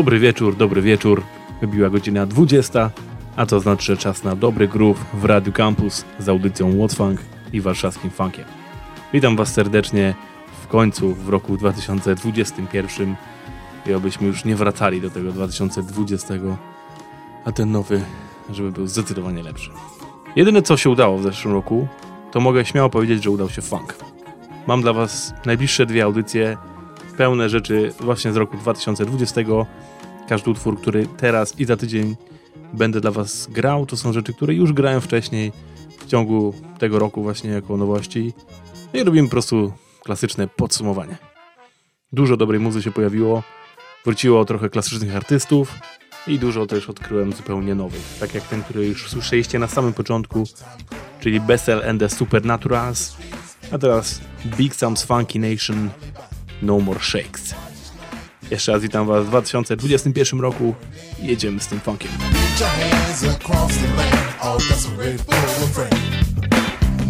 Dobry wieczór, dobry wieczór. Wybiła godzina 20, a to znaczy, że czas na dobry groove w Radiu Campus z audycją Whatfunk i warszawskim funkiem. Witam Was serdecznie w końcu w roku 2021 i obyśmy już nie wracali do tego 2020, a ten nowy, żeby był zdecydowanie lepszy. Jedyne co się udało w zeszłym roku, to mogę śmiało powiedzieć, że udał się funk. Mam dla Was najbliższe dwie audycje pełne rzeczy właśnie z roku 2020. Każdy utwór, który teraz i za tydzień będę dla Was grał, to są rzeczy, które już grałem wcześniej w ciągu tego roku właśnie jako nowości. No i robimy po prostu klasyczne podsumowanie. Dużo dobrej muzy się pojawiło, wróciło trochę klasycznych artystów i dużo też odkryłem zupełnie nowych. Tak jak ten, który już słyszeliście na samym początku, czyli Bessel and the Supernaturals, a teraz Big Sam's Funky Nation no More Shakes. Jeszcze raz witam Was w 2021 roku. Jedziemy z tym funkiem.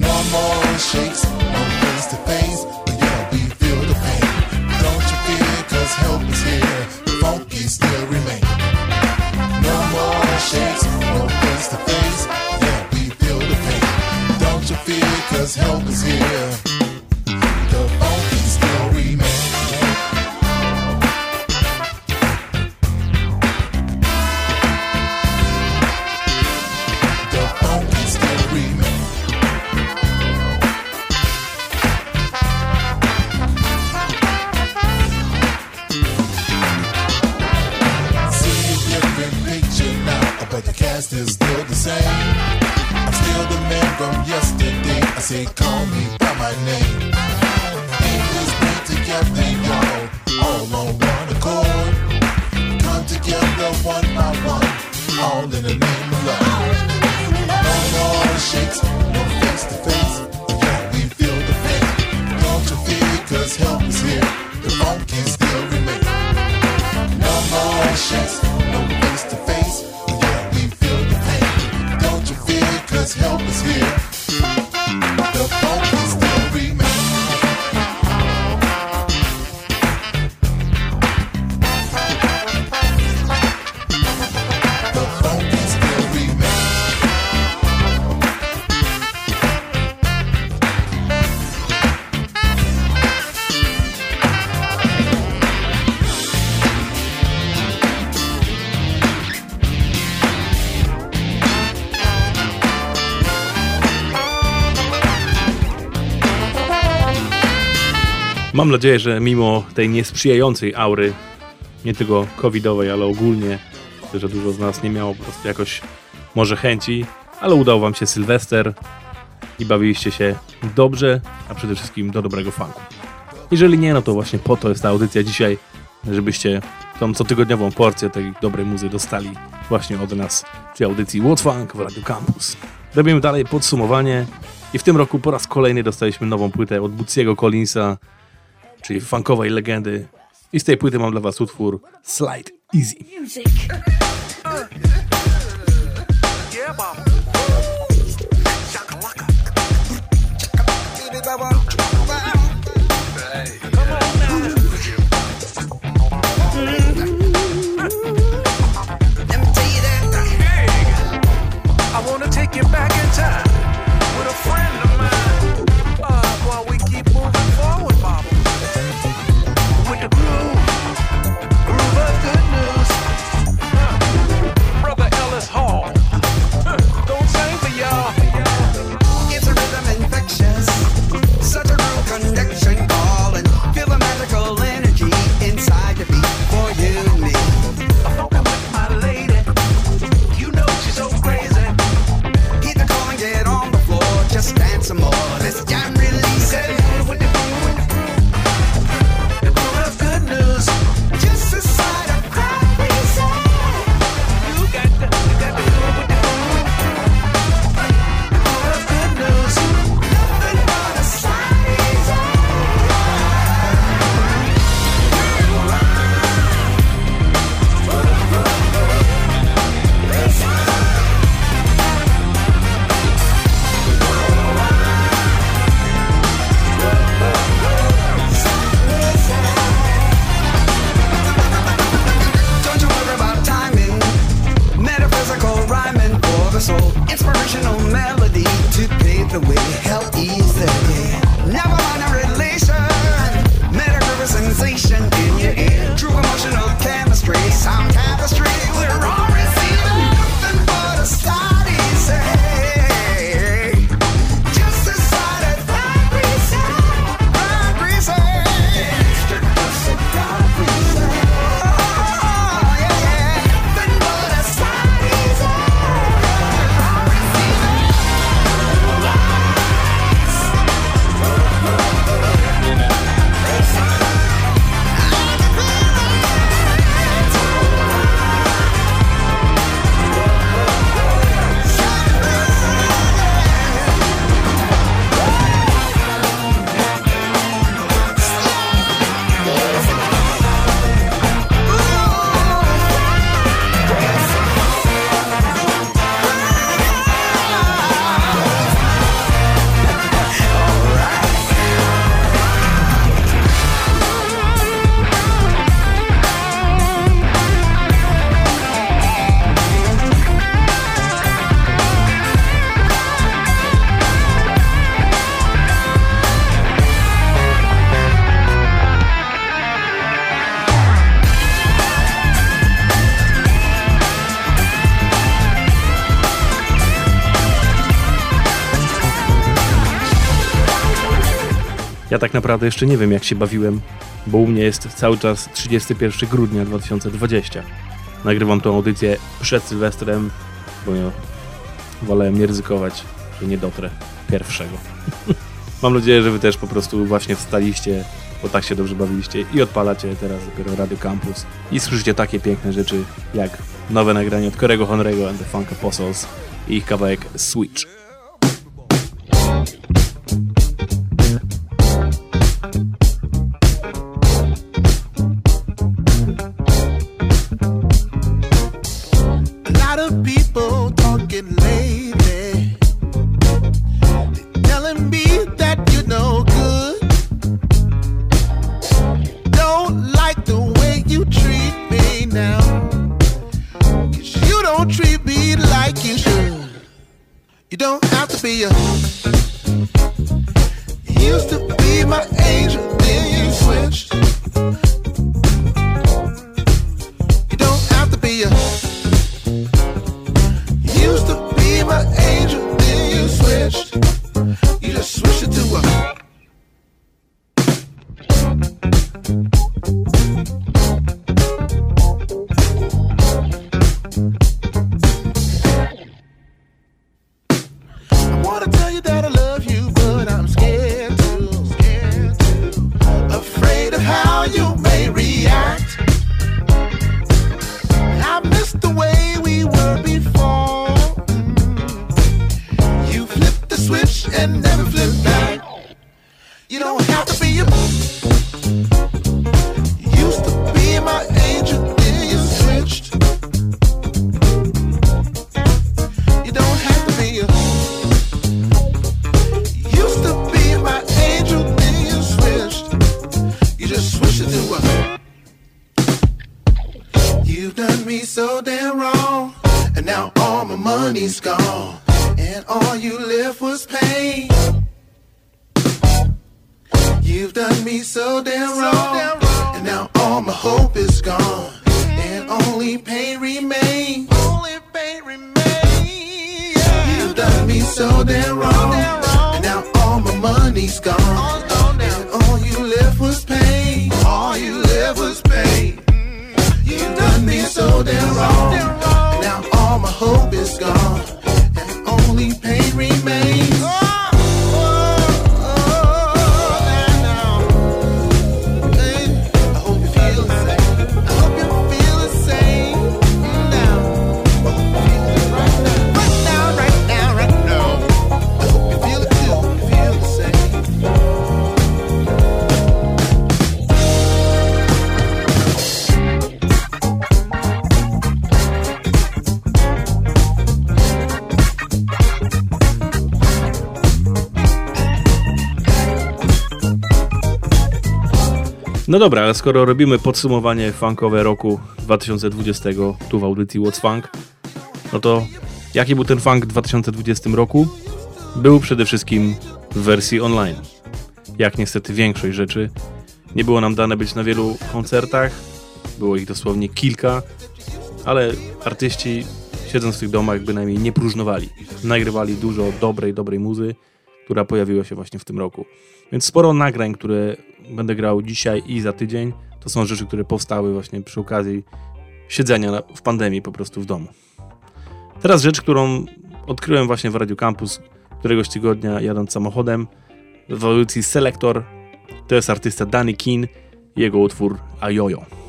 No no help is here, cast is still the same. I'm still the man from yesterday. I say, call me by my name. Mam nadzieję, że mimo tej niesprzyjającej aury, nie tylko covidowej, ale ogólnie, że dużo z nas nie miało po prostu jakoś może chęci, ale udał wam się Sylwester i bawiliście się dobrze, a przede wszystkim do dobrego funku. Jeżeli nie, no to właśnie po to jest ta audycja dzisiaj, żebyście tą cotygodniową porcję tej dobrej muzy dostali właśnie od nas przy audycji What Funk w Radio Campus. Robimy dalej podsumowanie i w tym roku po raz kolejny dostaliśmy nową płytę od Bootsiego Collinsa, czyli funkowej legendy. I z tej płyty mam dla was utwór Slide Easy. Yeah, Ja naprawdę jeszcze nie wiem, jak się bawiłem, bo u mnie jest cały czas 31 grudnia 2020. Nagrywam tą audycję przed Sylwestrem, bo ja wolałem nie ryzykować, że nie dotrę pierwszego. Mam nadzieję, że wy też po prostu właśnie wstaliście, bo tak się dobrze bawiliście i odpalacie teraz dopiero Radio Campus i słyszycie takie piękne rzeczy jak nowe nagranie od Corego Honrego and the Funk Apostles i ich kawałek Switch. Don't treat me like you should. You don't have to be a. You used to be my angel, then you switched. No dobra, ale skoro robimy podsumowanie funkowe roku 2020 tu w audycji What's Funk, no to jaki był ten funk w 2020 roku? Był przede wszystkim w wersji online. Jak niestety większość rzeczy, nie było nam dane być na wielu koncertach, było ich dosłownie kilka, ale artyści siedząc w tych domach bynajmniej nie próżnowali. Nagrywali dużo dobrej, dobrej muzy, która pojawiła się właśnie w tym roku. Więc sporo nagrań, które grał dzisiaj i za tydzień, to są rzeczy, które powstały właśnie przy okazji siedzenia w pandemii po prostu w domu. Teraz rzecz, którą odkryłem właśnie w Radio Campus któregoś tygodnia jadąc samochodem w audycji Selector. To jest artysta Danny Keen jego utwór Ajojo.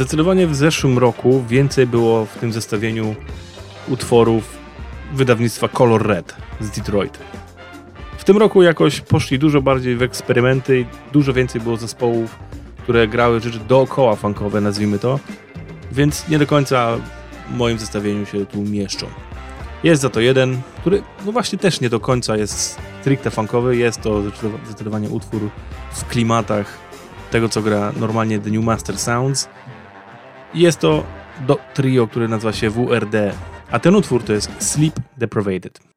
Zdecydowanie w zeszłym roku więcej było w tym zestawieniu utworów wydawnictwa Color Red z Detroit. W tym roku jakoś poszli dużo bardziej w eksperymenty i dużo więcej było zespołów, które grały rzeczy dookoła funkowe, nazwijmy to, więc nie do końca w moim zestawieniu się tu mieszczą. Jest za to jeden, który no właśnie też nie do końca jest stricte funkowy, jest to zdecydowanie utwór w klimatach tego, co gra normalnie The New Master Sounds. Jest to do trio, które nazywa się WRD, a ten utwór to jest Sleep Deprivated.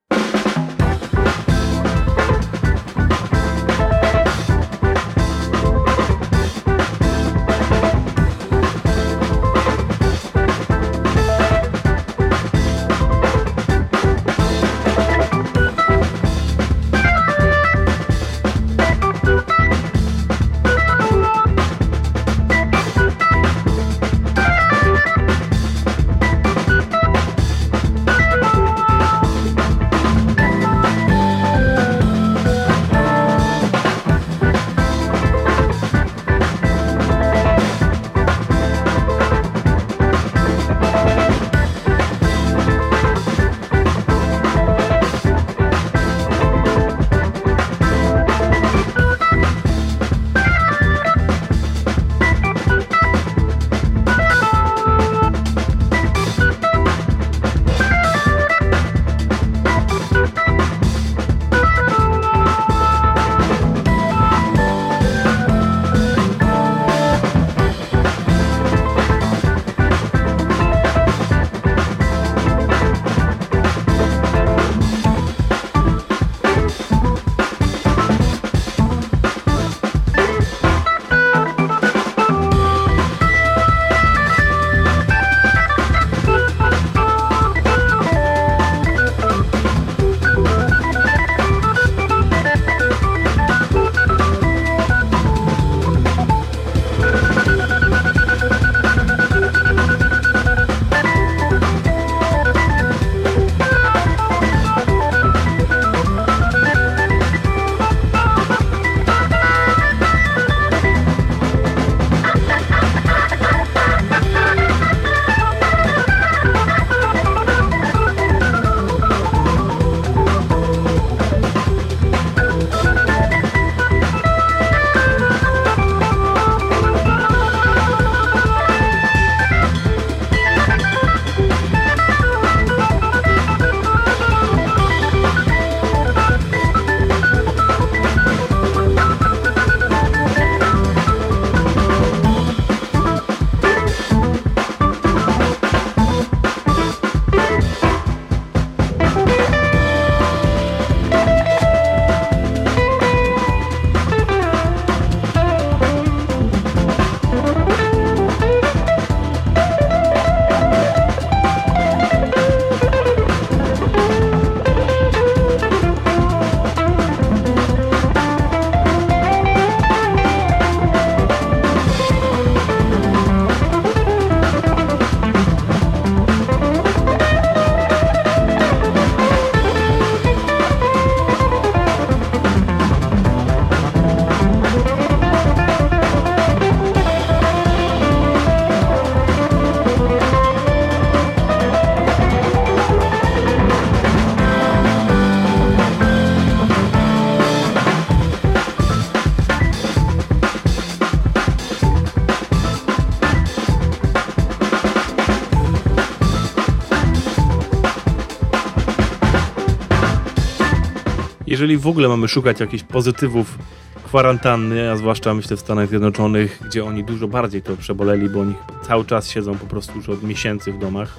Jeżeli w ogóle mamy szukać jakichś pozytywów kwarantanny, a zwłaszcza myślę w Stanach Zjednoczonych, gdzie oni dużo bardziej to przeboleli, bo oni cały czas siedzą po prostu już od miesięcy w domach,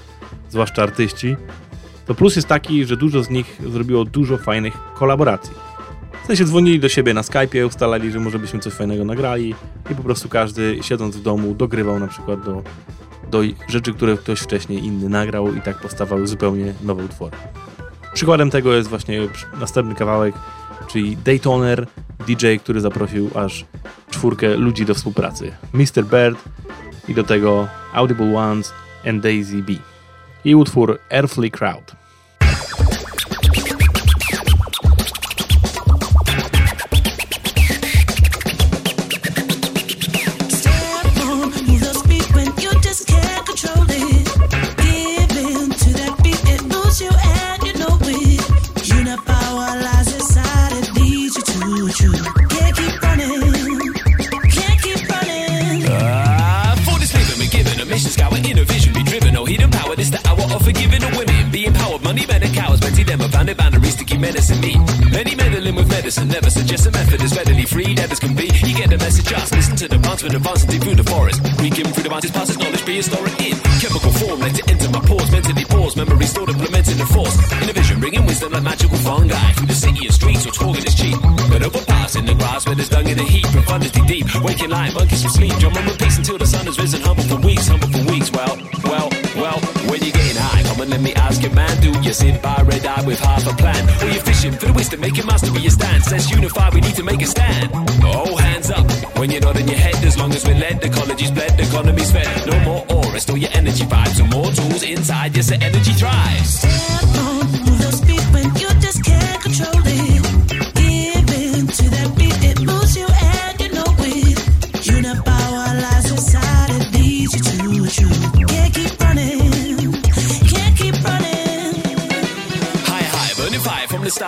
zwłaszcza artyści, to plus jest taki, że dużo z nich zrobiło dużo fajnych kolaboracji. W sensie dzwonili do siebie na Skype'ie, ustalali, że może byśmy coś fajnego nagrali i po prostu każdy siedząc w domu dogrywał na przykład do, do rzeczy, które ktoś wcześniej inny nagrał i tak powstawały zupełnie nowe utwory. Przykładem tego jest właśnie następny kawałek, czyli Daytoner, DJ, który zaprosił aż czwórkę ludzi do współpracy. Mr. Bird i do tego Audible Ones and Daisy B. I utwór Earthly Crowd. Money men and cowards plenty them their boundaries to keep menacing me any meddling with medicine never suggest a method is readily free as can be. You get the message just listen to the advancement advancing deep through the forest. Creaking through the mountains past its knowledge prehistoric in. Chemical form let it enter my pores mentally pause memory stored implemented in force in a vision bringing wisdom like magical fungi through the city and streets or talking is cheap? But overpass in the grass where there's dung in the heat profundity deep waking like monkeys from sleep drum on repeats until the sun has risen humble for weeks humble for weeks. Well well well when you're getting high come on let me ask man do you sit by red eye with half a plan. Or you fishing for the wisdom making mastery your stance. Let's unify we need to make a stand. Oh hands up when you're not in your head as long as we're led ecology's bled the economy's fed no more aura store your energy vibes so more tools inside yes the energy thrives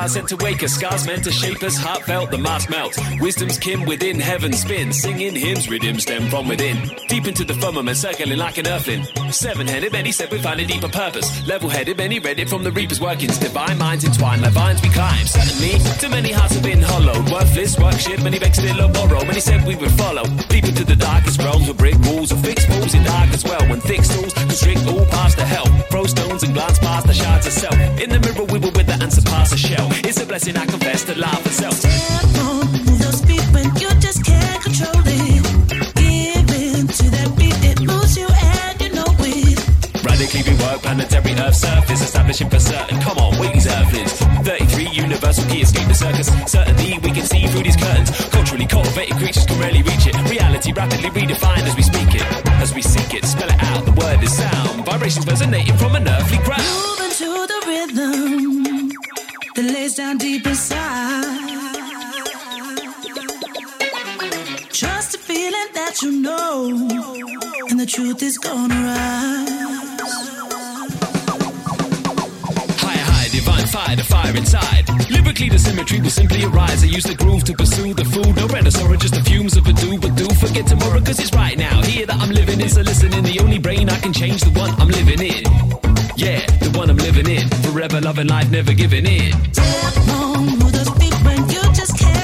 sent to wake us. Scars meant to shape us, heartfelt, the mask melt. Wisdom's kin within heaven spin, singing hymns, rhythm stem from within. Deep into the firmament, circling like an earthling. Seven headed, many said we find a deeper purpose. Level headed, many read it from the reaper's workings. Divine minds entwined like vines we climb. Certainly, too many hearts have been hollowed. Worthless workship, many vexed still a borrow. Many said we would follow. Deep into the darkest realms with brick walls or fixed walls in dark as well. When thick stools constrict all past the hell. Throw stones and glance past the shards of self. In the mirror, we were with the answer past the shell. It's a blessing, I confess, to laugh and self. Step on, those feet when you just can't control it. Give in to that beat, it moves you and you know it. Radically rework planetary Earth surface, establishing for certain. Come on, wait these Earthlings. 33 universal key escape the circus. Certainly we can see through these curtains. Culturally cultivated creatures can rarely reach it. Reality rapidly redefined as we speak it. As we seek it, spell it out, the word is sound. Vibrations resonating from an earthly ground. Moving to the rhythm that lays down deep inside. Trust the feeling that you know, and the truth is gonna rise. High, high, divine fire, the fire inside. Lyrically, the symmetry will simply arise. I use the groove to pursue the food. No renaissance, just the fumes of a do, but do forget tomorrow, cause it's right now. Here that I'm living in, so listening. The only brain I can change, the one I'm living in. Yeah, the one I'm living in. Forever loving life, never giving in. Step on, move those feet when you just can't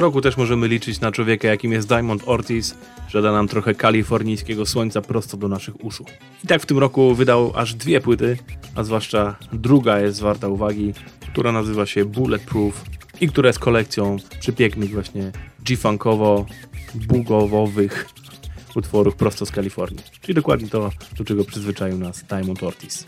co roku też możemy liczyć na człowieka, jakim jest Diamond Ortiz, że da nam trochę kalifornijskiego słońca prosto do naszych uszu. I tak w tym roku wydał aż dwie płyty, a zwłaszcza druga jest warta uwagi, która nazywa się Bulletproof i która jest kolekcją przepięknych właśnie G-funkowo-bugowowych utworów prosto z Kalifornii. Czyli dokładnie to, do czego przyzwyczaił nas Diamond Ortiz.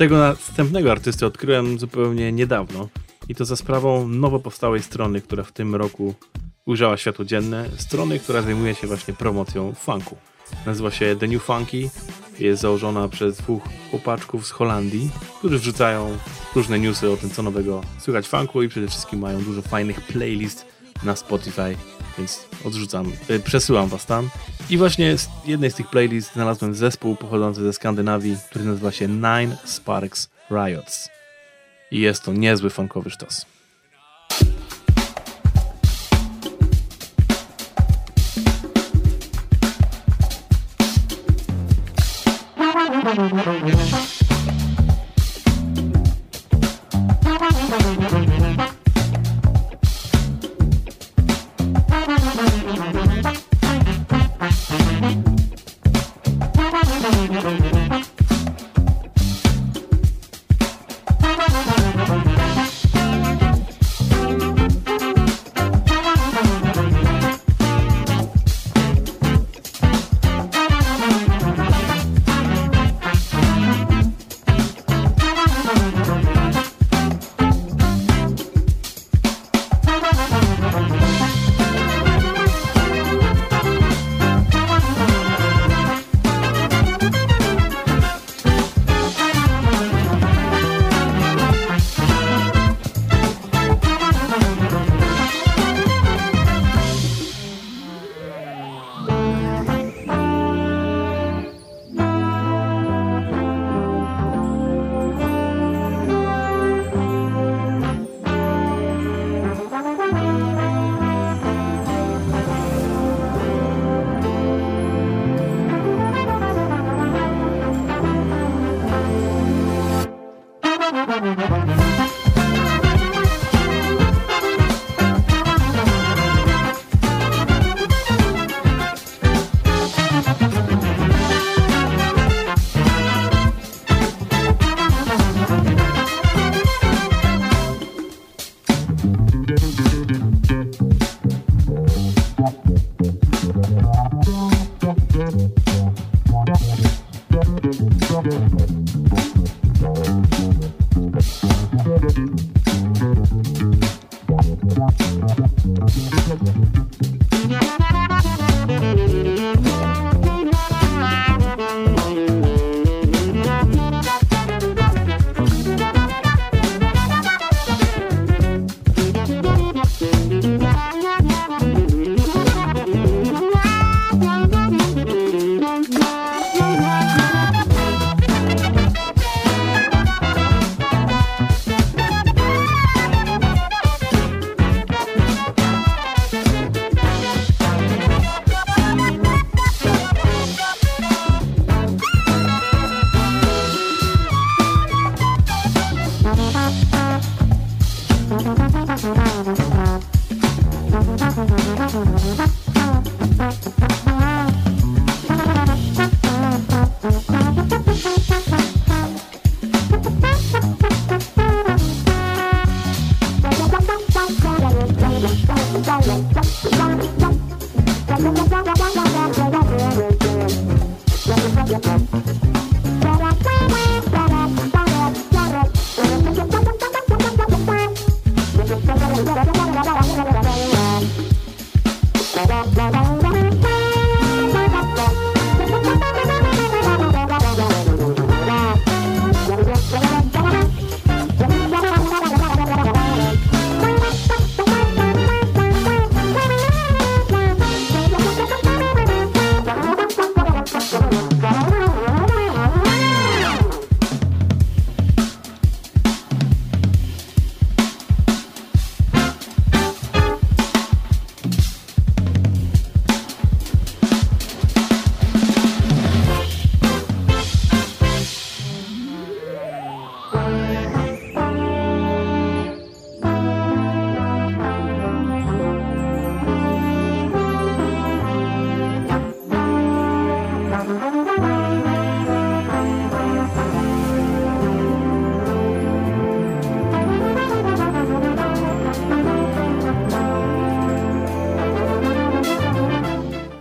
Tego następnego artysty odkryłem zupełnie niedawno i to za sprawą nowo powstałej strony, która w tym roku ujrzała światło dzienne. Strony, która zajmuje się właśnie promocją funku. Nazywa się The New Funky. Jest założona przez dwóch chłopaczków z Holandii, którzy wrzucają różne newsy o tym, co nowego słychać funku i przede wszystkim mają dużo fajnych playlist na Spotify więc odrzucam, y, przesyłam was tam. I właśnie z jednej z tych playlist znalazłem zespół pochodzący ze Skandynawii, który nazywa się Nine Sparks Riots. I jest to niezły funkowy sztos.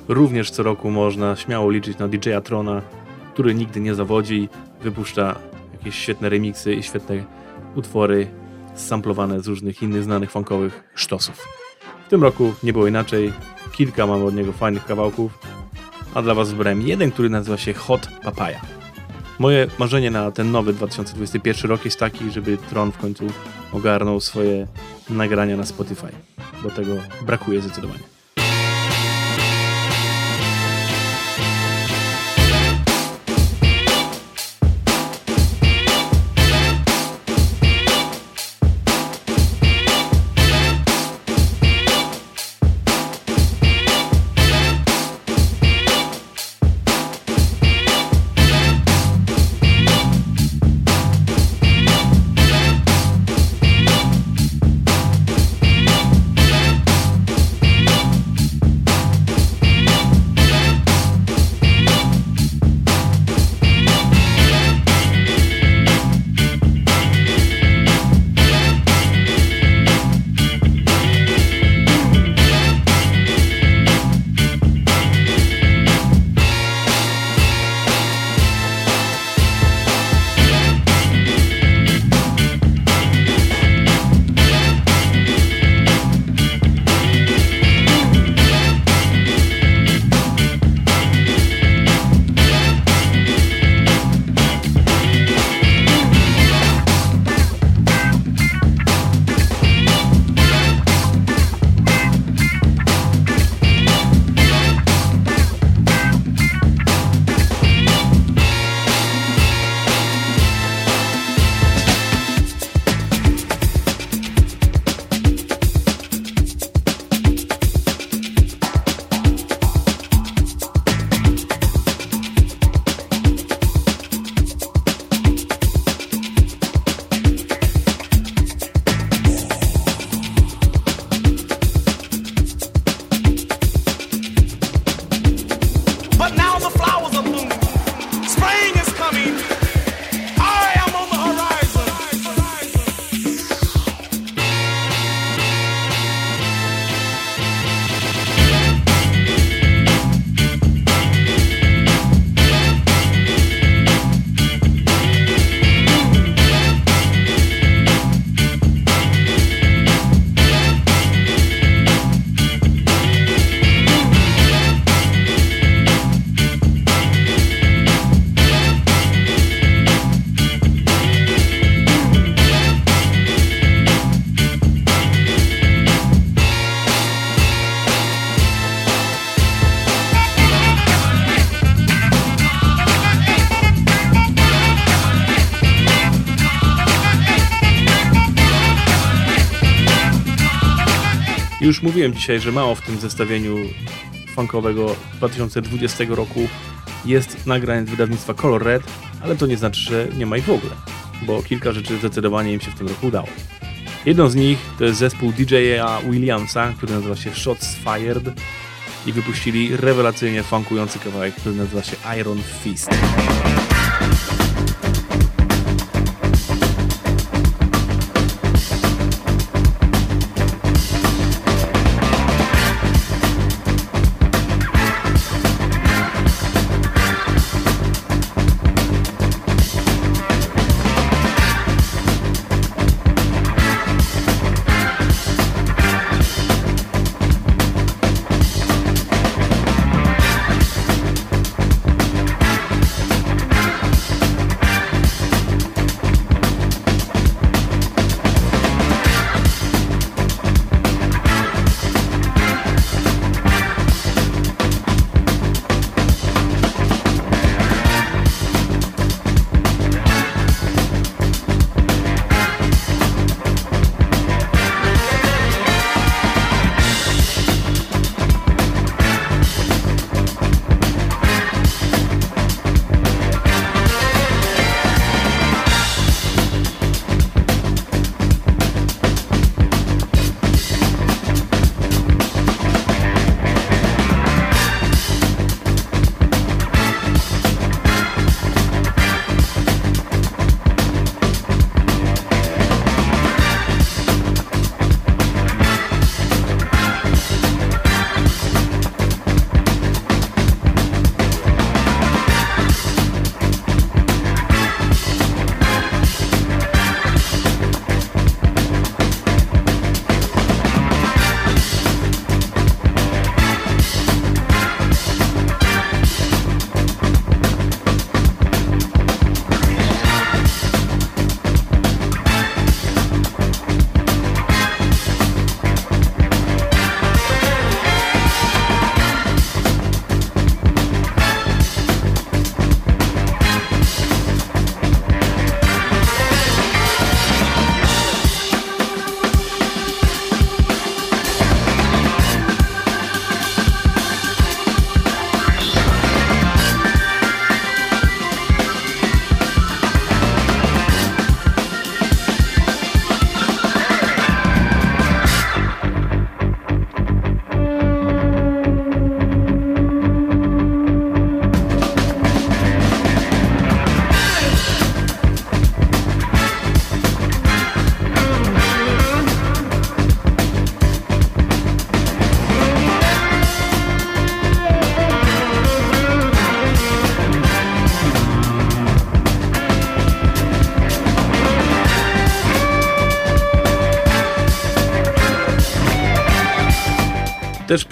Również co roku można śmiało liczyć na DJ-a Trona, który nigdy nie zawodzi, wypuszcza jakieś świetne remiksy i świetne utwory samplowane z różnych innych znanych funkowych sztosów. W tym roku nie było inaczej, kilka mamy od niego fajnych kawałków, a dla Was wybrałem jeden, który nazywa się Hot Papaya. Moje marzenie na ten nowy 2021 rok jest taki, żeby Tron w końcu ogarnął swoje nagrania na Spotify, bo tego brakuje zdecydowanie. Już mówiłem dzisiaj, że mało w tym zestawieniu funkowego 2020 roku jest nagrań z wydawnictwa Color Red, ale to nie znaczy, że nie ma ich w ogóle, bo kilka rzeczy zdecydowanie im się w tym roku udało. Jedną z nich to jest zespół DJ-a Williamsa, który nazywa się Shots Fired i wypuścili rewelacyjnie funkujący kawałek, który nazywa się Iron Fist.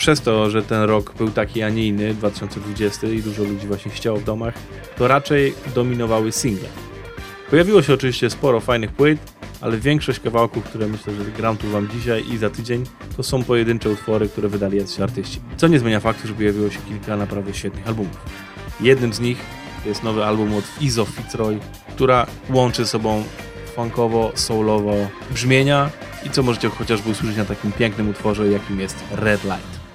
Przez to, że ten rok był taki, a nie inny, 2020 i dużo ludzi właśnie chciało w domach, to raczej dominowały single. Pojawiło się oczywiście sporo fajnych płyt, ale większość kawałków, które myślę, że gram tu wam dzisiaj i za tydzień, to są pojedyncze utwory, które wydali jacyś artyści. Co nie zmienia faktu, że pojawiło się kilka naprawdę świetnych albumów. Jednym z nich jest nowy album od Izo Fitzroy, która łączy sobą funkowo, soulowo brzmienia i co możecie chociażby usłyszeć na takim pięknym utworze, jakim jest Red Light.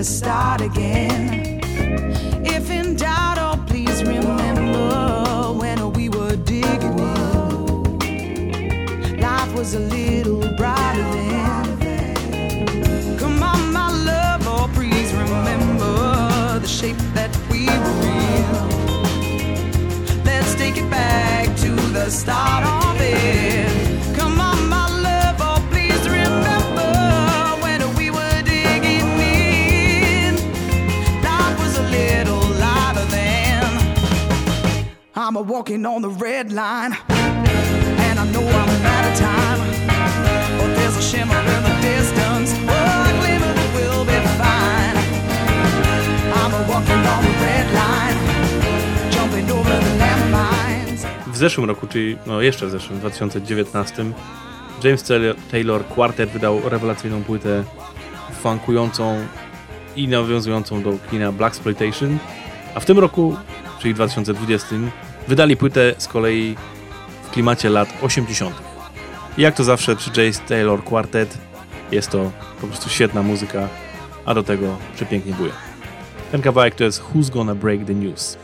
The start again. If in doubt, oh please remember when we were digging in. Life was a little brighter then. Come on, my love, oh please remember the shape that we were in. Let's take it back to the start of it. I'm a walking on the red line, and I know I'm out of time. But there's a shimmer in the distance, oh, a glimmer that will be fine. I'm a walking on the red line, jumping over the landmines. W zeszłym roku, czyli no jeszcze w zeszłym, 2019, James Taylor- Quartet wydał rewelacyjną płytę funkującą i nawiązującą do kina Blaxploitation, a w tym roku, czyli 2020, wydali płytę z kolei w klimacie lat 80. I jak to zawsze przy James Taylor Quartet jest to po prostu świetna muzyka, a do tego przepięknie buje. Ten kawałek to jest Who's Gonna Break the News.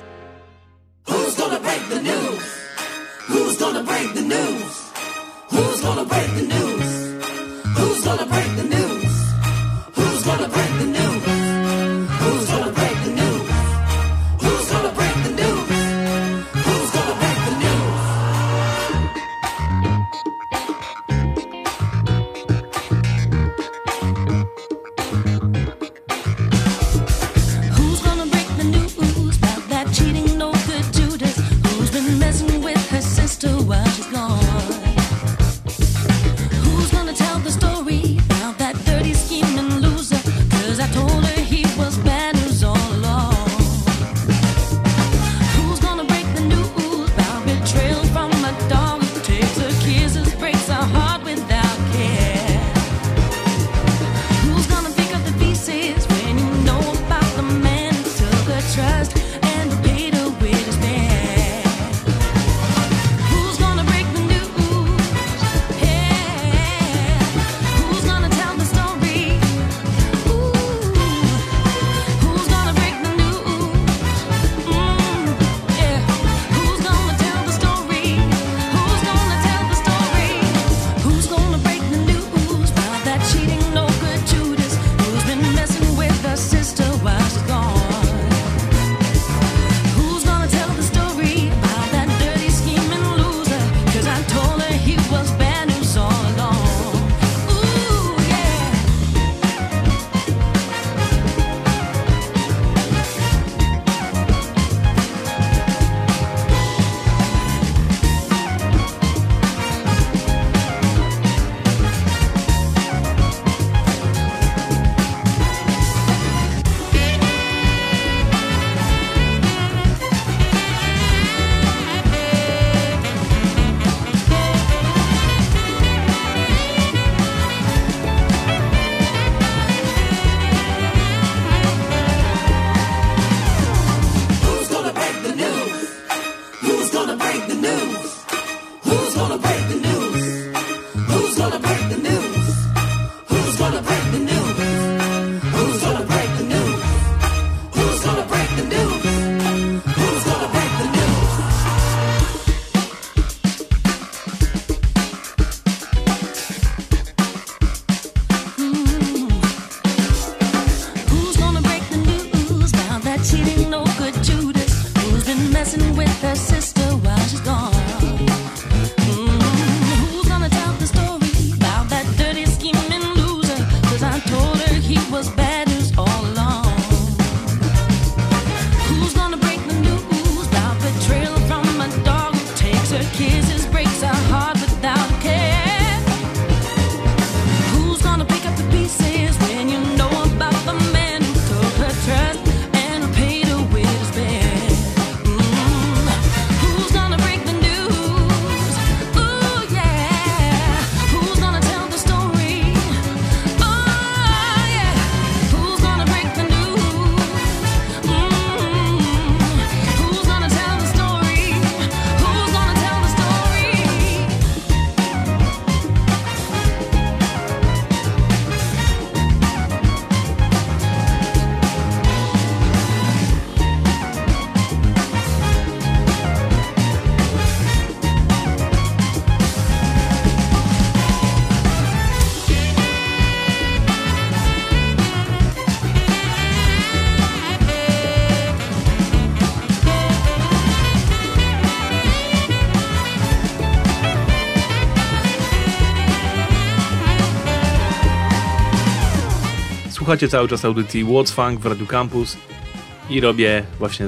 Słuchacie cały czas audycji What's Funk w Radio Campus i robię właśnie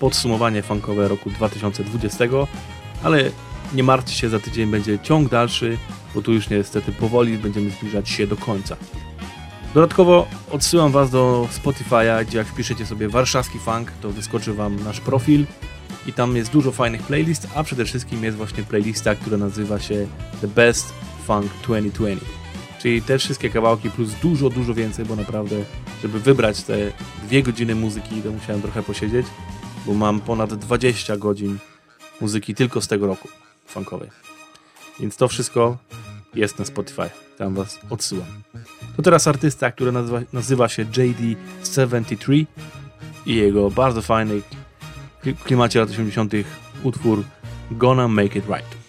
podsumowanie funkowe roku 2020, ale nie martwcie się, za tydzień będzie ciąg dalszy, bo tu już niestety powoli będziemy zbliżać się do końca. Dodatkowo odsyłam Was do Spotify'a, gdzie jak wpiszecie sobie warszawski funk, to wyskoczy Wam nasz profil i tam jest dużo fajnych playlist, a przede wszystkim jest właśnie playlista, która nazywa się The Best Funk 2020. Czyli te wszystkie kawałki plus dużo, dużo więcej, bo naprawdę, żeby wybrać te dwie godziny muzyki, to musiałem trochę posiedzieć, bo mam ponad 20 godzin muzyki tylko z tego roku funkowej. Więc to wszystko jest na Spotify. Tam was odsyłam. To teraz artysta, który nazywa, nazywa się JD73 i jego bardzo fajny w klimacie lat 80. utwór Gonna Make It Right.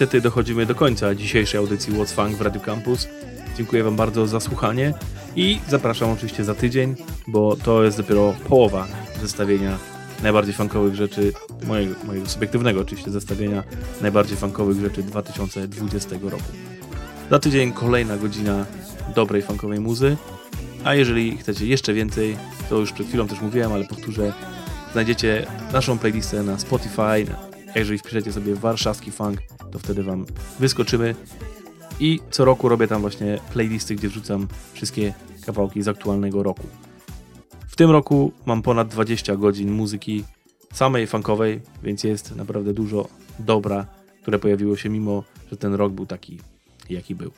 niestety dochodzimy do końca dzisiejszej audycji What's Funk w Radio Campus. Dziękuję Wam bardzo za słuchanie i zapraszam oczywiście za tydzień, bo to jest dopiero połowa zestawienia najbardziej funkowych rzeczy, mojego, mojego subiektywnego oczywiście zestawienia najbardziej funkowych rzeczy 2020 roku. Za tydzień kolejna godzina dobrej funkowej muzy, a jeżeli chcecie jeszcze więcej, to już przed chwilą też mówiłem, ale powtórzę, znajdziecie naszą playlistę na Spotify, jeżeli wpiszecie sobie warszawski funk, to wtedy wam wyskoczymy i co roku robię tam właśnie playlisty, gdzie wrzucam wszystkie kawałki z aktualnego roku. W tym roku mam ponad 20 godzin muzyki samej funkowej, więc jest naprawdę dużo dobra, które pojawiło się mimo, że ten rok był taki, jaki był.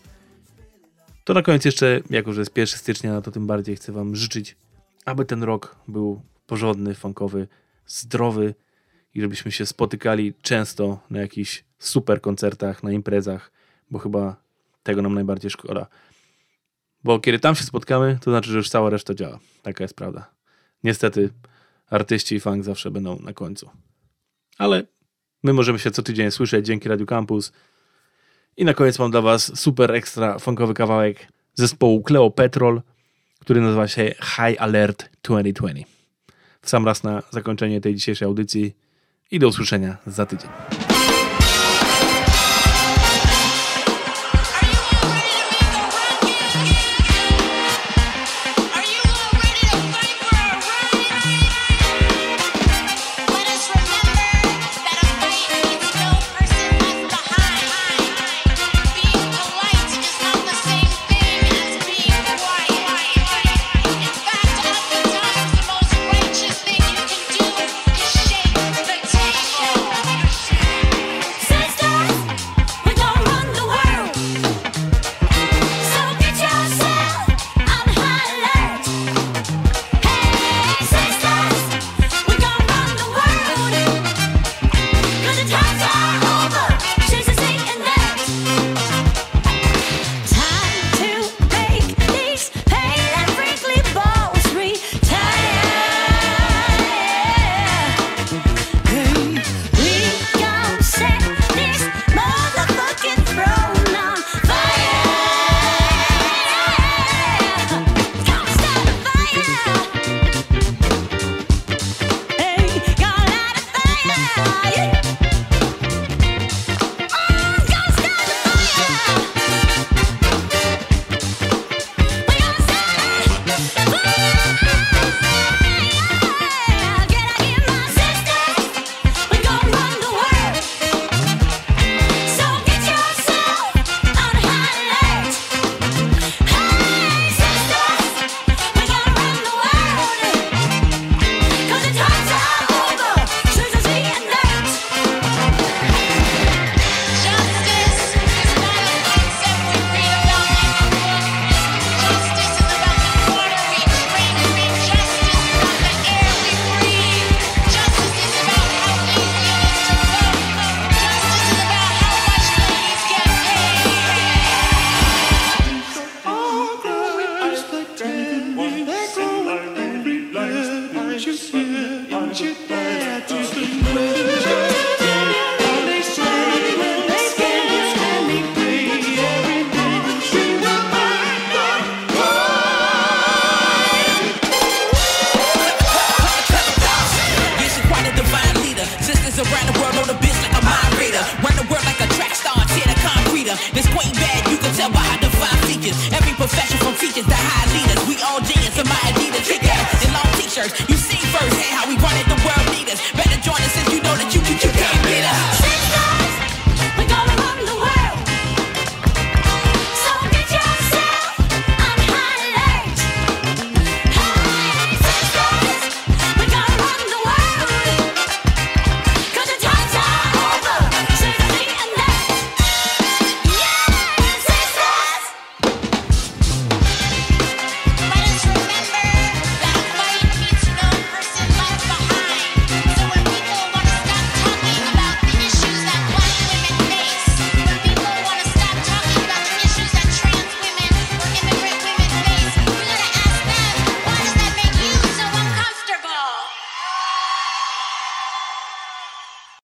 To na koniec jeszcze, jako że jest 1 stycznia, no to tym bardziej chcę wam życzyć, aby ten rok był porządny, funkowy, zdrowy i żebyśmy się spotykali często na jakichś super koncertach, na imprezach, bo chyba tego nam najbardziej szkoda. Bo kiedy tam się spotkamy, to znaczy, że już cała reszta działa. Taka jest prawda. Niestety artyści i funk zawsze będą na końcu. Ale my możemy się co tydzień słyszeć dzięki Radio Campus. I na koniec mam dla Was super ekstra funkowy kawałek zespołu Cleo Petrol, który nazywa się High Alert 2020. W sam raz na zakończenie tej dzisiejszej audycji i do usłyszenia za tydzień.